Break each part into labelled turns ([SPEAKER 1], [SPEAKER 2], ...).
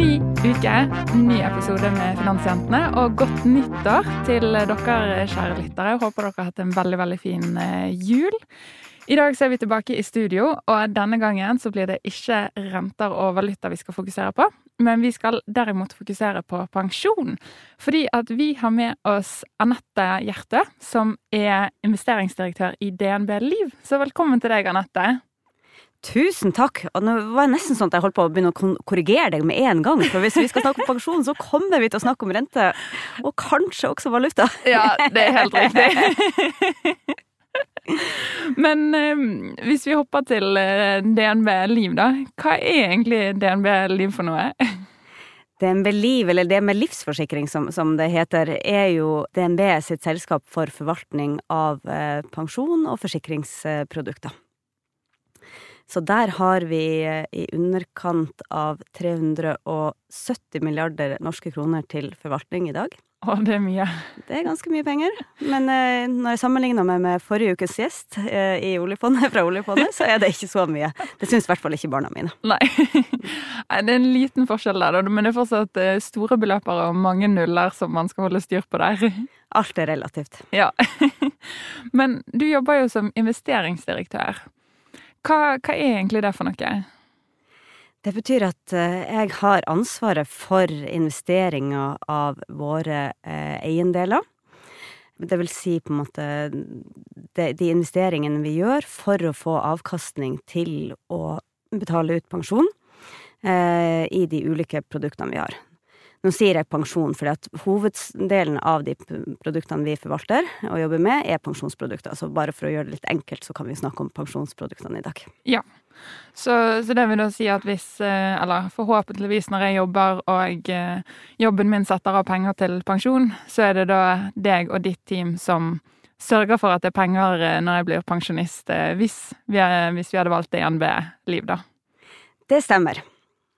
[SPEAKER 1] Ny uke, ny episode med Finansjentene, og godt nyttår til dere, kjære lyttere. Håper dere har hatt en veldig, veldig fin eh, jul. I dag så er vi tilbake i studio, og denne gangen så blir det ikke renter og valuta vi skal fokusere på, men vi skal derimot fokusere på pensjon. Fordi at vi har med oss Anette Gjertø, som er investeringsdirektør i DNB Liv. Så velkommen til deg, Anette.
[SPEAKER 2] Tusen takk. Og nå var det nesten sånn at jeg holdt på å begynne å korrigere deg med en gang. For hvis vi skal snakke om pensjon, så kommer vi til å snakke om rente. Og kanskje også valuta.
[SPEAKER 1] Ja, det er helt riktig. Men eh, hvis vi hopper til eh, DNB Liv, da. Hva er egentlig DNB Liv for noe?
[SPEAKER 2] DNB Liv, eller DNB Livsforsikring som, som, det heter, er jo DNB sitt selskap for forvaltning av eh, pensjon og forsikringsprodukter. Så der har vi eh, i underkant av 370 milliarder norske kroner til forvaltning i dag.
[SPEAKER 1] Å, det er mye.
[SPEAKER 2] Det er ganske mye penger. Men eh, når jeg sammenligner meg med forrige ukes gjest eh, i oljefondet, fra oljefondet, så er det ikke så mye. Det syns i hvert fall ikke barna mine.
[SPEAKER 1] Nei. Nei. Det er en liten forskjell der, men det er fortsatt eh, store beløper og mange nuller som man skal holde styr på der.
[SPEAKER 2] Alt er relativt.
[SPEAKER 1] Ja. Men du jobber jo som investeringsdirektør. Hva, hva, er egentlig det for noe?
[SPEAKER 2] Det betyr at eh, jeg har ansvaret for investeringer av våre eh, eiendeler. Det vil si på en måte de, investeringene vi gjør for å få avkastning til å betale ut pensjon eh, i de ulike produktene vi har. Nå sier jeg pensjon, for hoveddelen av de produktene vi forvalter og jobber med, er pensjonsprodukter. Så bare for å gjøre det litt enkelt, så kan vi snakke om pensjonsproduktene i dag.
[SPEAKER 1] Ja. Så, så det vil da si at hvis, eh, eller forhåpentligvis når jeg jobber og eh, jobben min setter av penger til pensjon, så er det da deg og ditt team som sørger for at det er penger eh, når jeg blir pensjonist, hvis vi, hvis vi hadde valgt DNB Liv, da.
[SPEAKER 2] Det stemmer.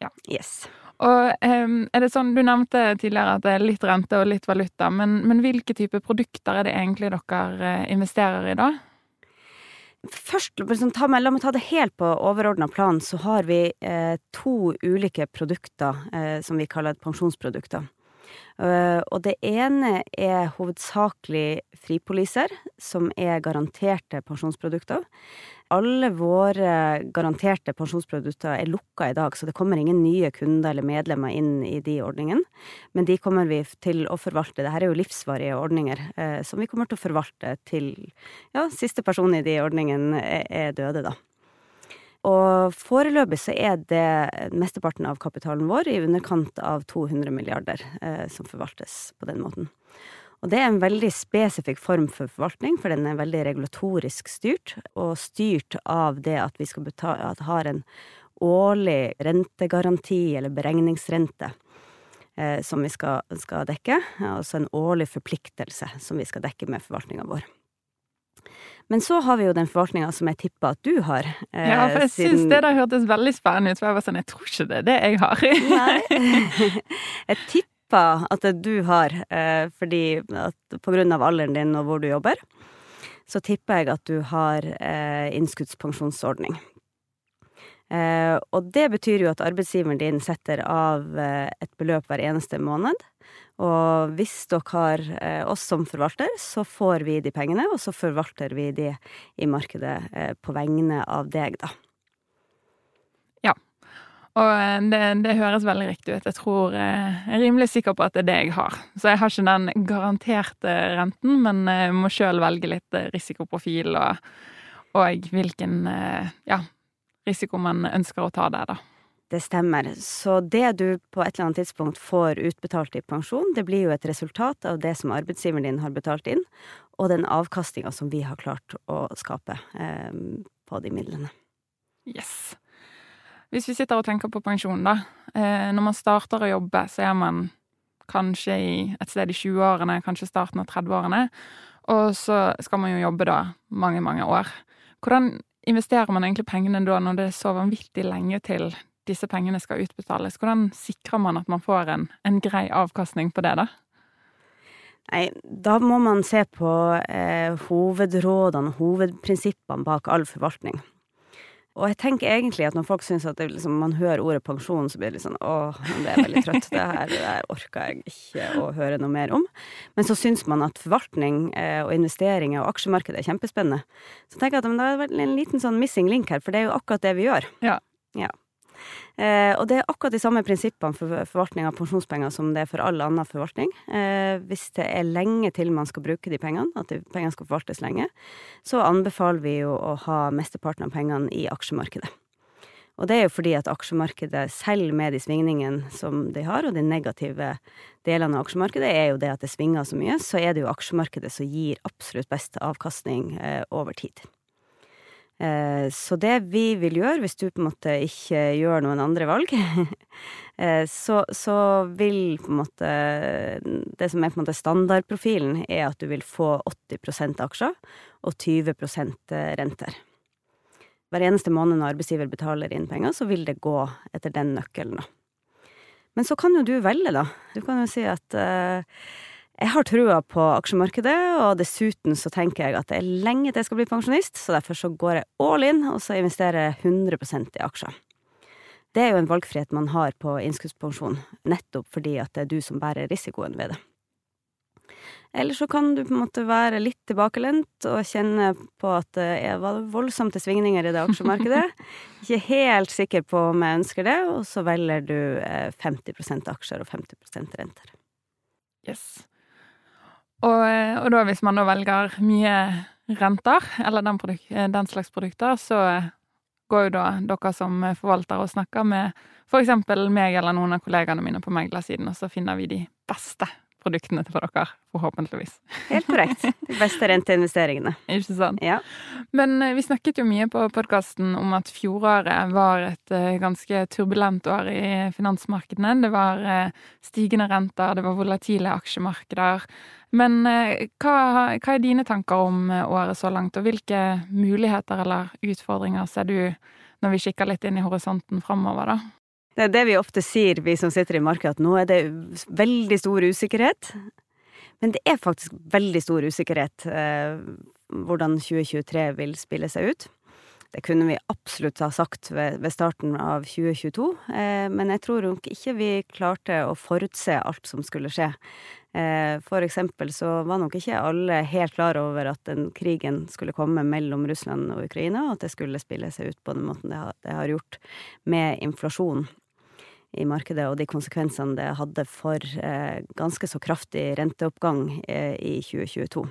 [SPEAKER 1] Ja.
[SPEAKER 2] Yes.
[SPEAKER 1] Og er det sånn, Du nevnte tidligere at det er litt rente og litt valuta, men, men hvilke type produkter er det egentlig dere eh, investerer i da?
[SPEAKER 2] Først, liksom, ta, La meg ta det helt på overordna plan. Så har vi eh, to ulike produkter eh, som vi kaller pensjonsprodukter. Uh, og det ene er hovedsakelig fripoliser, som er garanterte pensjonsprodukter alle våre garanterte pensjonsprodukter er lukka i dag, så det kommer ingen nye kunder eller medlemmer inn i de ordningene. Men de kommer vi til å forvalte. Dette er jo livsvarige ordninger eh, som vi kommer til å forvalte til ja, siste person i de ordningene er, er døde, da. Og foreløpig så er det mesteparten av kapitalen vår i underkant av 200 milliarder eh, som forvaltes på den måten. Og det er en veldig spesifikk form for forvaltning, for den er veldig regulatorisk styrt, og styrt av det at vi skal betale, at har en årlig rentegaranti, eller beregningsrente, eh, som vi skal, skal dekke. Altså en årlig forpliktelse som vi skal dekke med forvaltninga vår. Men så har vi jo den forvaltninga som jeg tipper at du har.
[SPEAKER 1] Eh, ja, for jeg siden... syns det der hørtes veldig spennende ut. For jeg var sånn, jeg tror ikke det er det jeg har.
[SPEAKER 2] Nei. jeg tipper tippa at du har, eh, fordi at på grunn av alderen din og hvor du jobber, så tipper jeg at du har eh, innskuddspensjonsordning. Eh, og det betyr jo at arbeidsgiveren din setter av et beløp hver eneste måned. Og hvis dere har oss som forvalter, så får vi de pengene, og så forvalter vi de i markedet på vegne av deg, da.
[SPEAKER 1] Og eh, det, det, høres veldig riktig ut. Jeg tror eh, Jeg er rimelig sikker på at det er det jeg har. Så jeg har ikke den garanterte renten, men jeg må sjøl velge litt eh, risikoprofil og, og hvilken ja, risiko man ønsker å ta der, da.
[SPEAKER 2] Det stemmer. Så det du på et eller annet tidspunkt får utbetalt i pensjon, det blir jo et resultat av det som arbeidsgiveren din har betalt inn, og den avkastinga som vi har klart å skape eh, på de midlene.
[SPEAKER 1] Yes. Hvis vi sitter og tenker på pensjon, da. Eh, når man starter å jobbe, så er man kanskje i et sted i 20-årene, kanskje starten av 30-årene. Og så skal man jo jobbe da mange, mange år. Hvordan investerer man egentlig pengene da, når det er så vanvittig lenge til disse pengene skal utbetales? Hvordan sikrer man at man får en, en grei avkastning på det, da?
[SPEAKER 2] Nei, da må man se på eh, hovedrådene, hovedprinsippene bak all forvaltning. Og jeg tenker egentlig at når folk syns at liksom, man hører ordet pensjon, så blir det litt sånn åh, det er veldig trøtt. Det her, det her orker jeg ikke å høre noe mer om. Men så syns man at forvaltning eh, og investeringer og aksjemarkedet er kjempespennende. Så tenker jeg at men det er en liten sånn missing link her, for det er jo akkurat det vi gjør.
[SPEAKER 1] Ja.
[SPEAKER 2] ja. Eh, og det er akkurat de samme prinsippene for forvaltning av pensjonspenger som det er for all annen forvaltning. Eh, hvis det er lenge til man skal bruke de pengene, at de pengene skal forvaltes lenge, så anbefaler vi jo å ha mesteparten av pengene i aksjemarkedet. Og det er jo fordi at aksjemarkedet, selv med de svingningene som de har, og de negative delene av aksjemarkedet, er jo det at det svinger så mye, så er det jo aksjemarkedet som gir absolutt best avkastning eh, over tid. Eh, så det vi vil gjøre, hvis du på en måte ikke gjør noen andre valg, eh, så, så, vil på en måte Det som er på en måte standardprofilen, er at du vil få 80% aksjer og 20% renter. Hver eneste måned når arbeidsgiver betaler inn penger, så vil det gå etter den nøkkelen. Men så kan jo du velge, da. Du kan jo si at jeg har trua på aksjemarkedet, og dessuten så tenker jeg at det er lenge til jeg skal bli pensjonist, så derfor så går jeg all in, og så investerer jeg 100% i aksjer. Det er jo en valgfrihet man har på innskuddspensjon, nettopp fordi at det er du som bærer risikoen ved det. Eller så kan du på en måte være litt tilbakelent og kjenne på at det var voldsomme svingninger i det aksjemarkedet. Ikke helt sikker på om jeg ønsker det, og så velger du 50 eh, aksjer og 50% renter.
[SPEAKER 1] Yes. Og, og, da hvis man da velger mye renter, eller den, produk, den, slags produkter, så går jo da dere som forvalter og snakker med f.eks. meg eller noen av kollegaene mine på meglersiden, og så finner vi de beste produktene til dere, forhåpentligvis.
[SPEAKER 2] Helt korrekt. De beste renteinvesteringene.
[SPEAKER 1] Ikke sant.
[SPEAKER 2] Ja.
[SPEAKER 1] Men eh, vi snakket jo mye på podkasten om at fjoråret var et eh, ganske turbulent år i finansmarkedene. Det var eh, stigende renter, det var volatile aksjemarkeder. Men hva, hva er dine tanker om året så langt, og hvilke muligheter eller utfordringer ser du når vi kikker litt inn i horisonten framover, da?
[SPEAKER 2] Det er det vi ofte sier, vi som sitter i markedet, at nå er det veldig stor usikkerhet. Men det er faktisk veldig stor usikkerhet eh, hvordan 2023 vil spille seg ut. Det kunne vi absolutt ha sagt ved, ved starten av 2022, eh, men jeg tror nok ikke vi klarte å forutse alt som skulle skje. Eh, for eksempel så var nok ikke alle helt klar over at den krigen skulle komme mellom Russland og Ukraina, og at det skulle spille seg ut på den måten det har, det har gjort med inflasjon i markedet, og de konsekvensene det hadde for eh, ganske så kraftig renteoppgang eh, i 2022.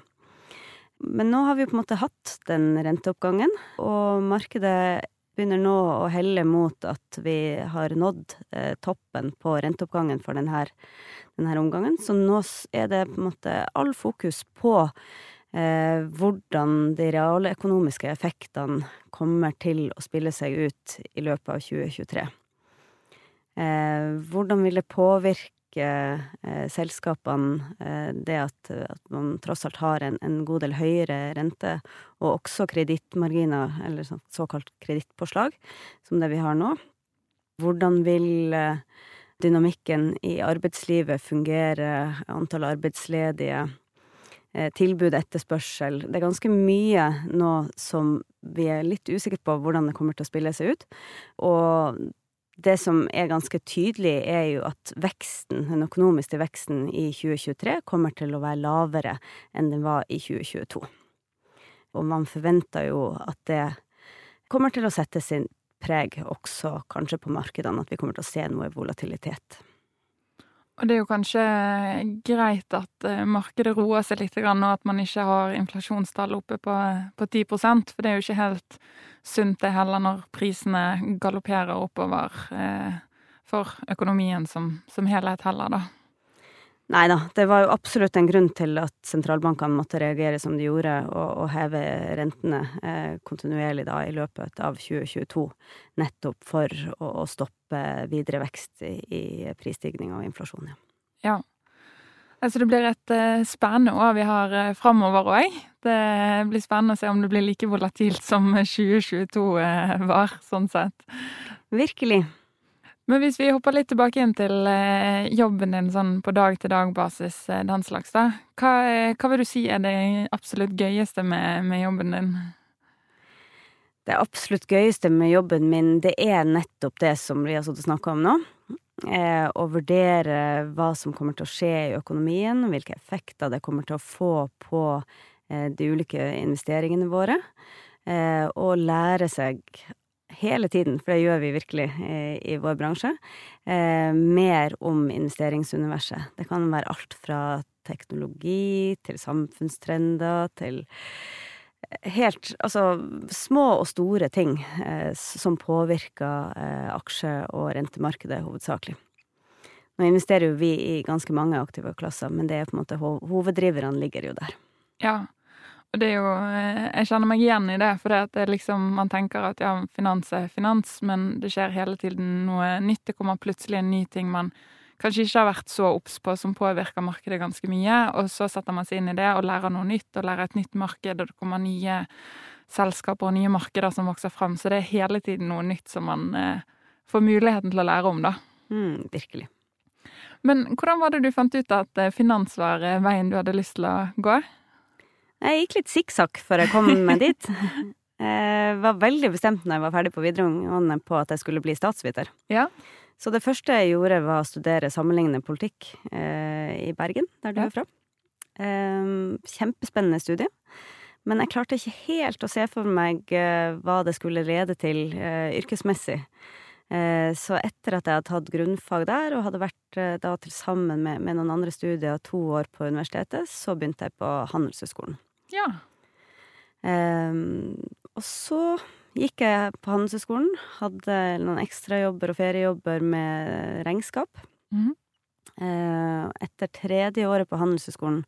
[SPEAKER 2] Men nå har vi på en måte hatt den renteoppgangen, og markedet begynner nå å helle mot at vi har nådd eh, toppen på renteoppgangen for denne, denne, omgangen. Så nå er det på en måte all fokus på eh, hvordan de realøkonomiske effektene kommer til å spille seg ut i løpet av 2023. Eh, hvordan vil det påvirke eh, selskapene, eh, det at, at, man tross alt har en, en god del høyere rente, og også kredittmarginer, eller så, såkalt kredittpåslag, som det vi har nå? Hvordan vil dynamikken i arbeidslivet fungere, antall arbeidsledige? Tilbud, etterspørsel. Det er ganske mye nå som vi er litt usikre på hvordan det kommer til å spille seg ut. Og det som er ganske tydelig, er jo at veksten, den økonomiske veksten i 2023 kommer til å være lavere enn den var i 2022. Og man forventer jo at det kommer til å sette sin preg også kanskje på markedene, at vi kommer til å se noe volatilitet.
[SPEAKER 1] Og det er jo kanskje greit at eh, markedet roer seg litt, og at man ikke har inflasjonstall oppe på, på 10% for det er jo ikke helt sunt det heller når prisene galopperer oppover eh, for økonomien som, som helhet heller, da.
[SPEAKER 2] Nei da, det var jo absolutt en grunn til at sentralbankene måtte reagere som de gjorde, og, og heve rentene eh, kontinuerlig da i løpet av 2022, nettopp for å, å stoppe videre vekst i, i prisstigning og inflasjon.
[SPEAKER 1] Ja. ja. Altså det blir et eh, spennende år vi har eh, framover òg. Det blir spennende å se om det blir like volatilt som 2022 eh, var, sånn sett.
[SPEAKER 2] Virkelig.
[SPEAKER 1] Men hvis vi hopper litt tilbake inn til eh, jobben din sånn på dag-til-dag-basis, eh, den slags, da. Hva, hva, vil du si er det absolutt gøyeste med, med jobben din?
[SPEAKER 2] Det absolutt gøyeste med jobben min, det er nettopp det som vi har snakka om nå. Eh, å vurdere hva som kommer til å skje i økonomien, hvilke effekter det kommer til å få på eh, de ulike investeringene våre. Eh, og lære seg hele tiden, for det gjør vi virkelig eh, i vår bransje, eh, mer om investeringsuniverset. Det kan være alt fra teknologi til samfunnstrender til helt Altså små og store ting eh, som påvirker eh, aksje- og rentemarkedet hovedsakelig. Nå investerer jo vi i ganske mange aktive klasser, men det er på en måte hoveddriverne ligger jo der.
[SPEAKER 1] Ja, det er jo eh, Jeg kjenner meg igjen i det, for det liksom Man tenker at ja, finans er finans, men det skjer hele tiden noe nytt. Det kommer plutselig en ny ting man kanskje ikke har vært så obs på, som påvirker markedet ganske mye. Og så setter man seg inn i det og lærer noe nytt, og lærer et nytt marked, og det kommer nye selskaper og nye markeder som vokser fram. Så det er hele tiden noe nytt som man eh, får muligheten til å lære om, da.
[SPEAKER 2] Mm, virkelig.
[SPEAKER 1] Men hvordan var det du fant ut at eh, finans var eh, veien du hadde lyst til å gå?
[SPEAKER 2] Jeg gikk litt sikksakk før jeg kom meg dit. Jeg var veldig bestemt når jeg var ferdig på videregående på at jeg skulle bli statsviter.
[SPEAKER 1] Ja.
[SPEAKER 2] Så det første jeg gjorde, var å studere sammenlignende politikk eh, i Bergen, der du er fra. Eh, kjempespennende studie. Men jeg klarte ikke helt å se for meg eh, hva det skulle lede til eh, yrkesmessig. Eh, så etter at jeg hadde tatt grunnfag der, og hadde vært eh, da til sammen med, med, noen andre studier to år på universitetet, så begynte jeg på Handelshøyskolen.
[SPEAKER 1] Ja.
[SPEAKER 2] og så gikk jeg på Handelshøyskolen. Hadde noen ekstrajobber og feriejobber med regnskap.
[SPEAKER 1] Mm.
[SPEAKER 2] Etter tredje året på Handelshøyskolen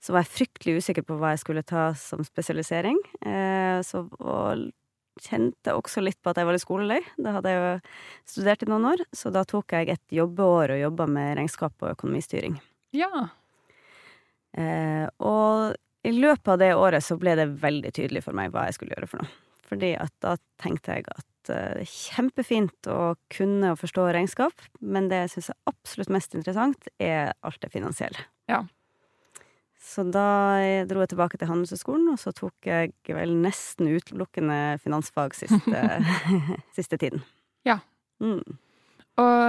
[SPEAKER 2] så var jeg fryktelig usikker på hva jeg skulle ta som spesialisering. Uh, så, og kjente også litt på at jeg var litt skolelei. Da hadde jeg jo studert i noen år, så da tok jeg et jobbeår og jobba med regnskap og økonomistyring.
[SPEAKER 1] Ja.
[SPEAKER 2] Eh, og i løpet av det året så ble det veldig tydelig for meg hva jeg skulle gjøre for noe. Fordi at da tenkte jeg at det er kjempefint å kunne og forstå regnskap, men det jeg syns er absolutt mest interessant, er alt det finansielle.
[SPEAKER 1] Ja.
[SPEAKER 2] Så da jeg dro jeg tilbake til Handelshøyskolen, og så tok jeg vel nesten utelukkende finansfag siste, siste tiden.
[SPEAKER 1] Ja.
[SPEAKER 2] Mm.
[SPEAKER 1] Og,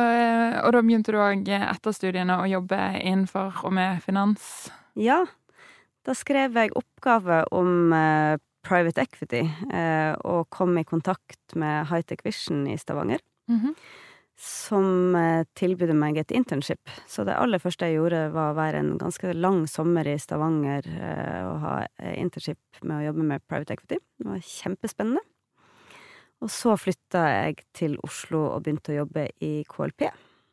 [SPEAKER 1] og, da begynte du òg etter studiene å jobbe innenfor og med finans?
[SPEAKER 2] Ja. Da skrev jeg oppgave om eh, private equity, eh, og kom i kontakt med Hightech Vision i Stavanger.
[SPEAKER 1] Mm -hmm.
[SPEAKER 2] Som eh, tilbød meg et internship. Så det aller første jeg gjorde, var å være en ganske lang sommer i Stavanger eh, og ha internship med å jobbe med private equity. Det var kjempespennende. Og så flytta jeg til Oslo og begynte å jobbe i KLP.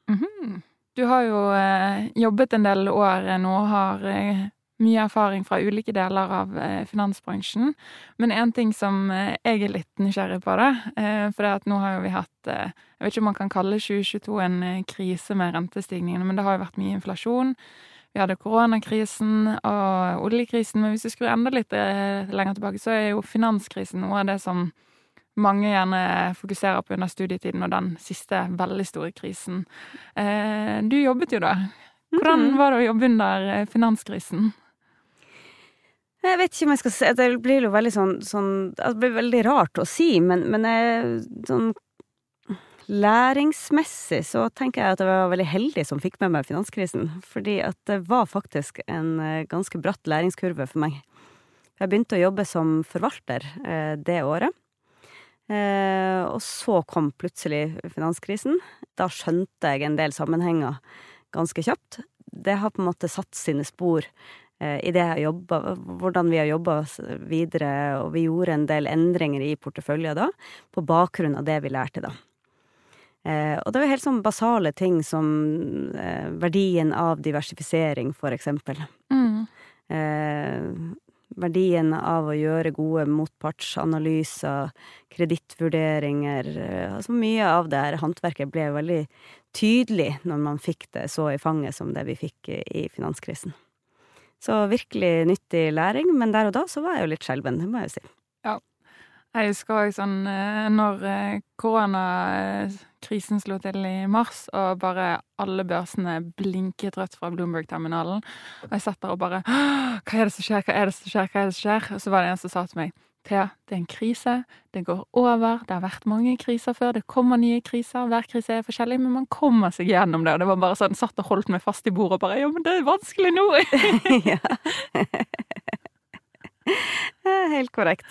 [SPEAKER 1] Mm -hmm. Du har jo eh, jobbet en del år nå, har eh, mye erfaring fra ulike deler av eh, finansbransjen. Men én ting som eh, jeg er litt nysgjerrig på, det, eh, for det at nå har jo vi hatt Jeg vet ikke om man kan kalle 2022 en krise med rentestigningene, men det har jo vært mye inflasjon. Vi hadde koronakrisen og oljekrisen, men hvis vi skrur enda litt lenger tilbake, så er jo finanskrisen noe av det som mange gjerne fokuserer på under studietiden, og den siste veldig store krisen. du jobbet jo da. Hvordan mm-hmm. var det å jobbe under finanskrisen?
[SPEAKER 2] Jeg vet ikke om jeg skal si Det blir jo veldig sånn, sånn Det blir veldig rart å si, men, men jeg, sånn læringsmessig så tenker jeg at jeg var veldig heldig som fikk med meg finanskrisen. Fordi at det var faktisk en eh, ganske bratt læringskurve for meg. Jeg begynte å jobbe som forvalter eh, det året. Eh, og så kom plutselig finanskrisen. Da skjønte jeg en del sammenhenger ganske kjapt. Det har på en måte satt sine spor i det jeg jobba, hvordan vi har jobba videre, og vi gjorde en del endringer i porteføljer da, på bakgrunn av det vi lærte da. Eh, og det var helt sånn basale ting som eh, verdien av diversifisering, for eksempel.
[SPEAKER 1] Mm.
[SPEAKER 2] Eh, verdien av å gjøre gode motpartsanalyser, kredittvurderinger eh, Altså mye av det her håndverket ble veldig tydelig når man fikk det så i fanget som det vi fikk i finanskrisen. Så virkelig nyttig læring, men der og da så var jeg jo litt skjelven, det må jeg jo si.
[SPEAKER 1] Ja. Jeg husker òg sånn eh, når eh, koronakrisen slo til i mars, og bare alle børsene blinket rødt fra Bloomberg-terminalen, og jeg satt der og bare Hva er det som skjer, hva er det som skjer, hva er det som skjer? Og så var det en som sa til meg Thea, det er en krise, det går over, det har vært mange kriser før, det kommer nye kriser, hver krise er forskjellig, men man kommer seg gjennom det. Og det var bare sånn, satt og holdt meg fast i bordet og bare ja, men det er vanskelig nå!
[SPEAKER 2] ja. Helt korrekt.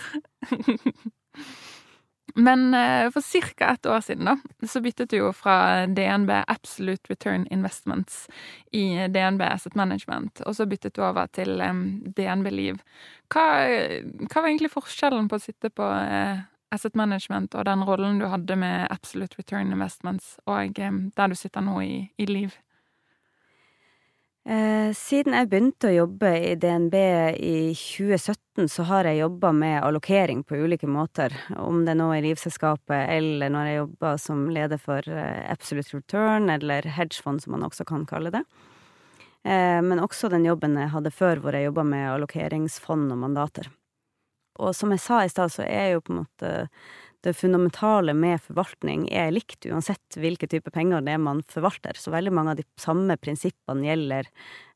[SPEAKER 1] Men eh, for ca. ett år siden, da, så byttet du jo fra DNB Absolute Return Investments i DNB Asset Management, og så byttet du over til DNB Liv. Hva, hva, var egentlig forskjellen på å sitte på eh, Asset Management og den rollen du hadde med Absolute Return Investments, og der du sitter nå i, i Liv?
[SPEAKER 2] Eh, siden jeg begynte å jobbe i DNB i 2017, så har jeg jobba med allokering på ulike måter. Om det er nå i livselskapet, eller når jeg jobber som leder for eh, Absolute Return, eller hedgefond, som man også kan kalle det. Eh, men også den jobben jeg hadde før, hvor jeg jobba med allokeringsfond og mandater. Og som jeg sa i stad, så er jo på en måte det fundamentale med forvaltning er likt uansett hvilke type penger det er man forvalter. Så veldig mange av de samme prinsippene gjelder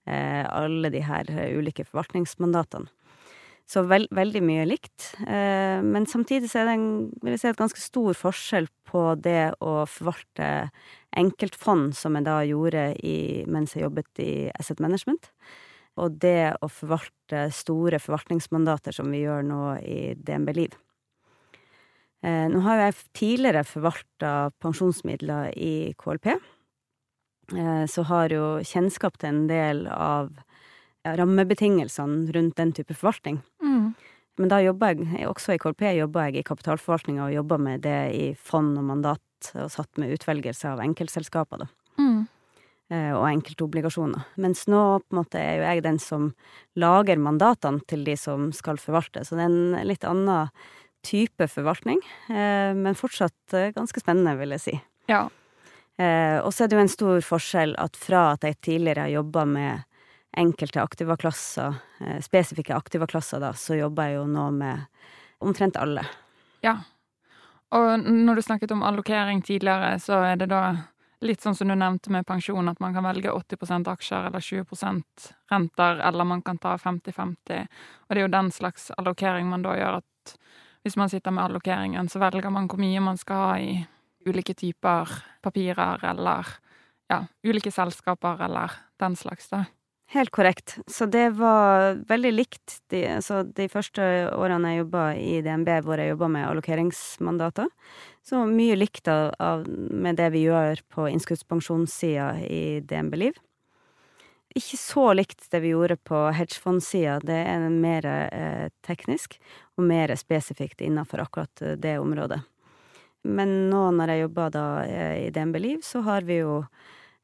[SPEAKER 2] eh, alle de her eh, ulike forvaltningsmandatene. Så veld, veldig mye likt. Eh, men samtidig så er det en, vil jeg si, et ganske stor forskjell på det å forvalte enkeltfond, som jeg da gjorde i, mens jeg jobbet i Asset Management, og det å forvalte store forvaltningsmandater, som vi gjør nå i DNB Liv. Eh, nå har jo jeg tidligere forvalta pensjonsmidler i KLP, eh, så har jo kjennskap til en del av rammebetingelsene rundt den type forvaltning. Mm. Men da jobba jeg, også i KLP jobba jeg i kapitalforvaltninga og jobba med det i fond og mandat, og satt med utvelgelse av enkeltselskaper, da. Mm. Eh, og enkeltobligasjoner. Mens nå på en måte er jo jeg den som lager mandatene til de som skal forvalte, så det er en litt annen type forvaltning, eh, men fortsatt eh, ganske spennende, vil jeg si.
[SPEAKER 1] Ja.
[SPEAKER 2] Eh, og så er det jo en stor forskjell at fra at jeg tidligere har jobba med enkelte aktivaklasser, spesifikke aktivaklasser, da, så jobber jeg jo nå med omtrent alle.
[SPEAKER 1] Ja. Og når du snakket om allokering tidligere, så er det da litt sånn som du nevnte med pensjon, at man kan velge 80% aksjer eller 20% renter, eller man kan ta 50-50. Og det er jo den slags allokering man da gjør at hvis man sitter med allokeringen, så velger man hvor mye man skal ha i ulike typer papirer eller ja, ulike selskaper eller den slags, da.
[SPEAKER 2] Helt korrekt. Så det var veldig likt de, altså de første årene jeg jobba i DNB, hvor jeg jobba med allokeringsmandater. Så mye likt av, av, med det vi gjør på innskuddspensjonssida i DNB Liv ikke så likt det vi gjorde på hedgefondsida. Det er mer eh, teknisk og mer spesifikt innenfor akkurat eh, det området. Men nå når jeg jobber da eh, i DNB Liv, så har vi jo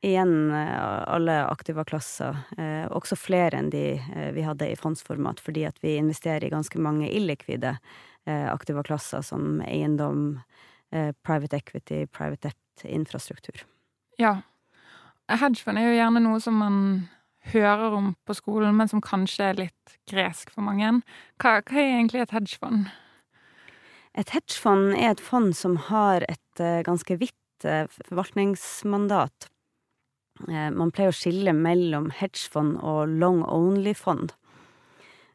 [SPEAKER 2] igjen eh, alle aktive klasser, eh, også flere enn de eh, vi hadde i fondsformat, fordi at vi investerer i ganske mange illikvide aktive klasser som eiendom, private equity, private debt, infrastruktur.
[SPEAKER 1] Ja. Hedgefond er jo gjerne noe som man hører om på skolen, men som kanskje er litt gresk for mange. Hva, hva er egentlig et hedgefond?
[SPEAKER 2] Et hedgefond er et fond som har et uh, ganske vidt uh, forvaltningsmandat. Uh, man pleier å skille mellom hedgefond og long only-fond.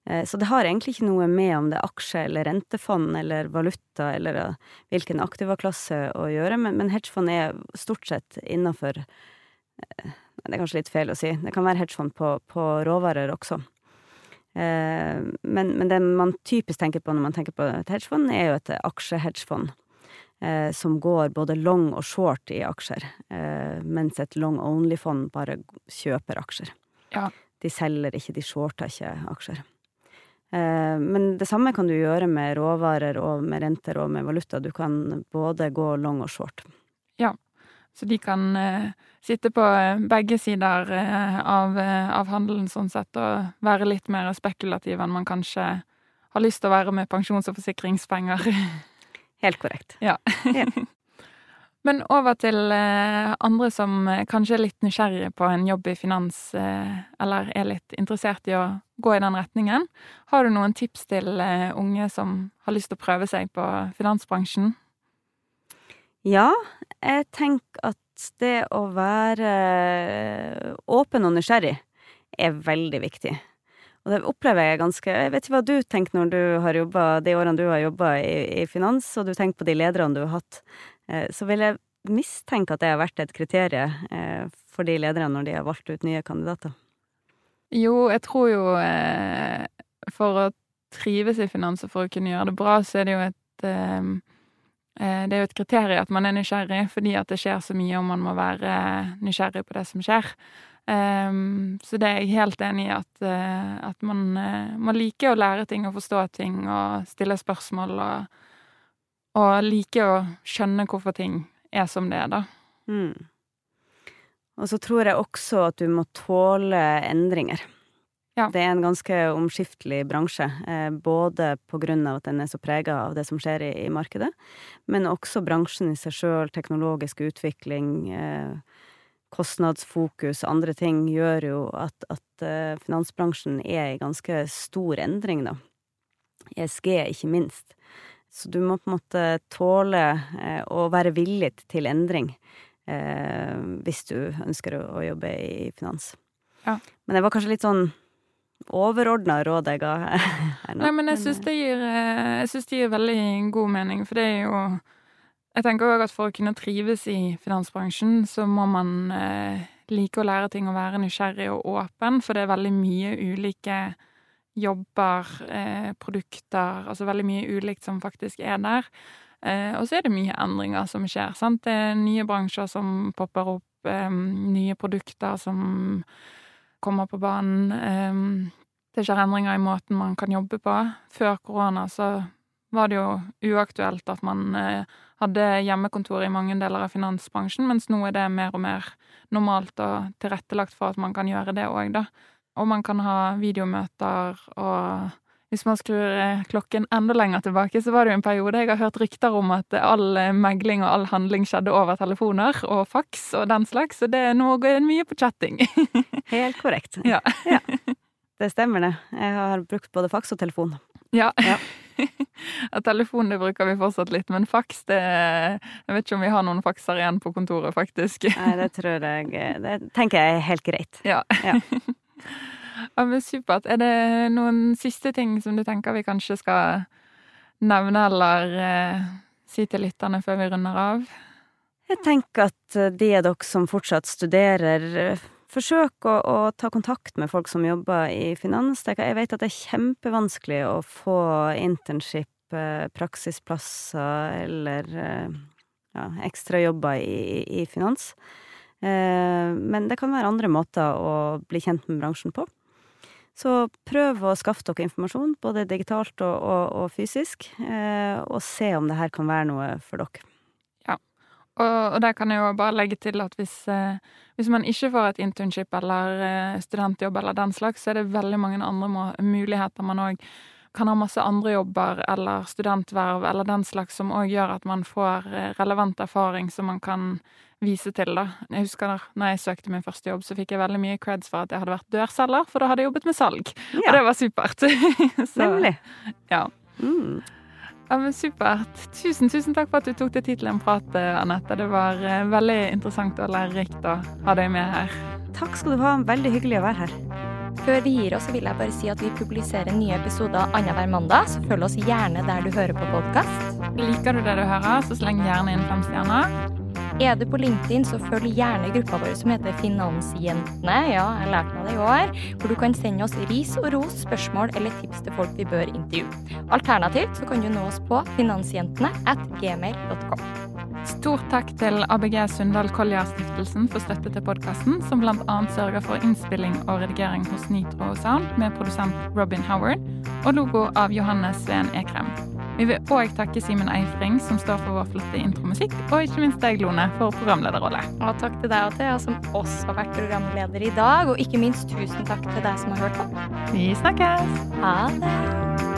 [SPEAKER 2] Så det har egentlig ikke noe med om det er aksje eller rentefond eller valuta eller hvilken aktivaklasse å gjøre, men hedgefond er stort sett innafor det er kanskje litt feil å si. Det kan være hedgefond på, på råvarer også. Eh, men, men, det man typisk tenker på når man tenker på et hedgefond, er jo et aksjehedgefond. Eh, som går både long og short i aksjer, eh, mens et long only-fond bare kjøper aksjer.
[SPEAKER 1] Ja.
[SPEAKER 2] De selger ikke, de shorter ikke aksjer. Men det samme kan du gjøre med råvarer og med renter og med valuta. Du kan både gå long og short.
[SPEAKER 1] Ja. Så de kan eh, sitte på eh, begge sider eh, av, av, handelen sånn sett, og være litt mer spekulativ enn man kanskje har lyst til å være med pensjons- og forsikringspenger.
[SPEAKER 2] Helt korrekt.
[SPEAKER 1] Ja. Men over til andre som kanskje er litt nysgjerrige på en jobb i finans, eller er litt interessert i å gå i den retningen. Har du noen tips til unge som har lyst til å prøve seg på finansbransjen?
[SPEAKER 2] Ja, jeg tenker at det å være åpen og nysgjerrig er veldig viktig. Og det opplever jeg ganske Jeg vet ikke hva du tenker når du har jobba de årene du har jobba i, i, finans, og du tenker på de lederne du har hatt. Eh, så vil jeg mistenke at det har vært et kriterium eh, for de lederne når de har valgt ut nye kandidater.
[SPEAKER 1] Jo, jeg tror jo eh, For å trives i finans og for å kunne gjøre det bra, så er det jo et eh, eh, det er jo et kriterium at man er nysgjerrig, fordi at det skjer så mye, og man må være nysgjerrig på det som skjer. Um, så det er jeg helt enig i, at, uh, at man, må like å lære ting og forstå ting og stille spørsmål og, og like å skjønne hvorfor ting er som det er, da. Mm.
[SPEAKER 2] Og så tror jeg også at du må tåle endringer. Ja. Det er en ganske omskiftelig bransje, eh, både på grunn av at den er så prega av det som skjer i, i, markedet, men også bransjen i seg sjøl, teknologisk utvikling, kostnadsfokus kostnadsfokus, andre ting, gjør jo at, at uh, finansbransjen er i ganske stor endring, da. ESG, ikke minst. Så du må på en måte tåle å være villig til endring hvis du ønsker å, å, jobbe i finans. Ja. Men det var kanskje litt sånn overordna råd jeg ga her
[SPEAKER 1] nå. Nei, men jeg syns det, det, gir veldig god mening, for det er jo jeg tenker òg at for å kunne trives i finansbransjen, så må man eh, like å lære ting og være nysgjerrig og åpen, for det er veldig mye ulike jobber, eh, produkter, altså veldig mye ulikt som faktisk er der. Eh, og så er det mye endringer som skjer, sant. Det er nye bransjer som popper opp, eh, nye produkter som kommer på banen. Eh, det skjer endringer i måten man kan jobbe på. Før korona så var det jo uaktuelt at man eh, hadde hjemmekontor i mange deler av finansbransjen, mens nå er det mer og mer normalt og tilrettelagt for at man kan gjøre det òg, da. Og man kan ha videomøter, og hvis man skrur eh, klokken enda lenger tilbake, så var det jo en periode jeg har hørt rykter om at all eh, megling og all handling skjedde over telefoner og faks og den slags, så det går det mye på chatting.
[SPEAKER 2] Helt korrekt. Ja. ja. Det stemmer, det. Jeg har brukt både faks og telefon.
[SPEAKER 1] Ja. ja. telefon det bruker vi fortsatt litt, men faks det Jeg vet ikke om vi har noen fakser igjen på kontoret, faktisk.
[SPEAKER 2] Nei, det tror jeg Det tenker jeg er helt greit.
[SPEAKER 1] Ja. ja. ja men supert. Er det noen siste ting som du tenker vi kanskje skal nevne eller eh, si til lytterne før vi runder av?
[SPEAKER 2] Jeg tenker at de av dere som fortsatt studerer forsøk å, å, ta kontakt med folk som jobber i finans. Jeg vet at det er kjempevanskelig å få internship, eh, praksisplasser eller eh, ja, ekstrajobber i, i finans. Eh, men det kan være andre måter å bli kjent med bransjen på. Så prøv å skaffe dere informasjon, både digitalt og, og, og fysisk, og se om det her kan være noe for dere.
[SPEAKER 1] Og, og der kan jeg jo bare legge til at hvis, eh, hvis man ikke får et internship eller eh, studentjobb eller den slags, så er det veldig mange andre muligheter. Man òg kan ha masse andre jobber eller studentverv eller den slags som òg gjør at man får eh, relevant erfaring som man kan vise til, da. Jeg husker da når jeg søkte min første jobb, så fikk jeg veldig mye creds for at jeg hadde vært dørselger, for da hadde jeg jobbet med salg. Ja. Og det var supert.
[SPEAKER 2] så, Nemlig.
[SPEAKER 1] Ja. Mm. Ja, men Supert. Tusen tusen takk for at du tok deg tid til en prat, eh, Anette. Det var eh, veldig interessant og lærerikt å ha deg med her.
[SPEAKER 2] Takk skal du ha. Veldig hyggelig å være her.
[SPEAKER 3] Før vi gir oss, vil jeg bare si at vi publiserer nye episoder annenhver mandag, så følg oss gjerne der du hører på podkast.
[SPEAKER 1] Liker du det du hører, så sleng gjerne inn fem stjerner.
[SPEAKER 3] Er du på LinkedIn, så følg gjerne gruppa vår som heter Finansjentene. Ja, jeg lærte meg det i år. Hvor du kan sende oss ris og ros, spørsmål eller tips til folk vi bør intervjue. Alternativt så kan du nå oss på finansjentene at gmail.com.
[SPEAKER 1] Stort takk til ABG Sundal Collier-stiftelsen for støtte til podkasten, som bl.a. sørger for innspilling og redigering hos Nitro Sound med produsent Robin Howard, og logo av Johannes Sveen Ekrem. Vi vil òg takke Simen Eifring, som står for vår flotte intromusikk, og ikke minst deg, Lone, for programlederrolle.
[SPEAKER 3] Og takk til deg og Thea, som også har vært programleder i dag. Og ikke minst tusen takk til deg som har hørt på.
[SPEAKER 1] Vi snakkes!
[SPEAKER 3] Ha det.